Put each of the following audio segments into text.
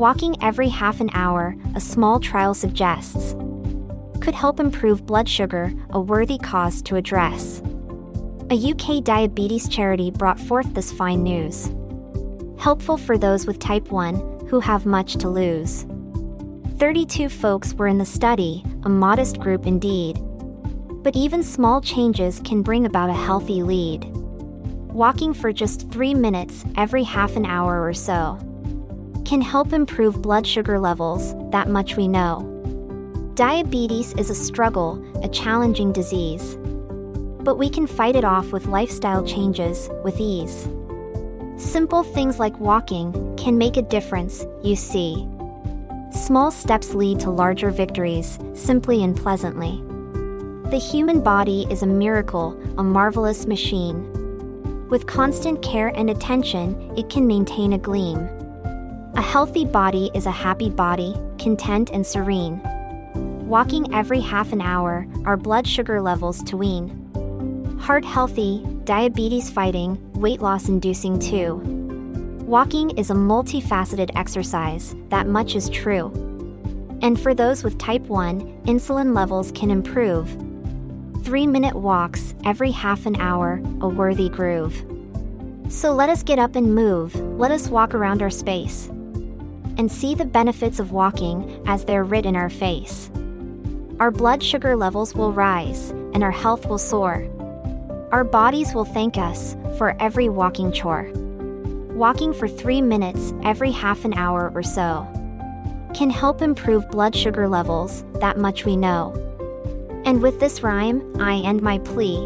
Walking every half an hour, a small trial suggests, could help improve blood sugar, a worthy cause to address. A UK diabetes charity brought forth this fine news. Helpful for those with type 1 who have much to lose. 32 folks were in the study, a modest group indeed. But even small changes can bring about a healthy lead. Walking for just three minutes every half an hour or so can help improve blood sugar levels, that much we know. Diabetes is a struggle, a challenging disease. But we can fight it off with lifestyle changes with ease. Simple things like walking can make a difference, you see. Small steps lead to larger victories, simply and pleasantly. The human body is a miracle, a marvelous machine. With constant care and attention, it can maintain a gleam. A healthy body is a happy body, content and serene. Walking every half an hour, our blood sugar levels to wean. Heart healthy, diabetes fighting, weight loss inducing too. Walking is a multifaceted exercise, that much is true. And for those with type 1, insulin levels can improve. Three minute walks every half an hour, a worthy groove. So let us get up and move, let us walk around our space. And see the benefits of walking as they're writ in our face. Our blood sugar levels will rise, and our health will soar. Our bodies will thank us for every walking chore. Walking for three minutes every half an hour or so can help improve blood sugar levels, that much we know. And with this rhyme, I end my plea.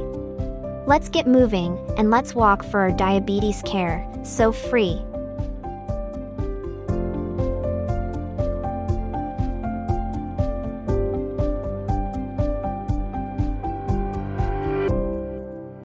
Let's get moving and let's walk for our diabetes care, so free,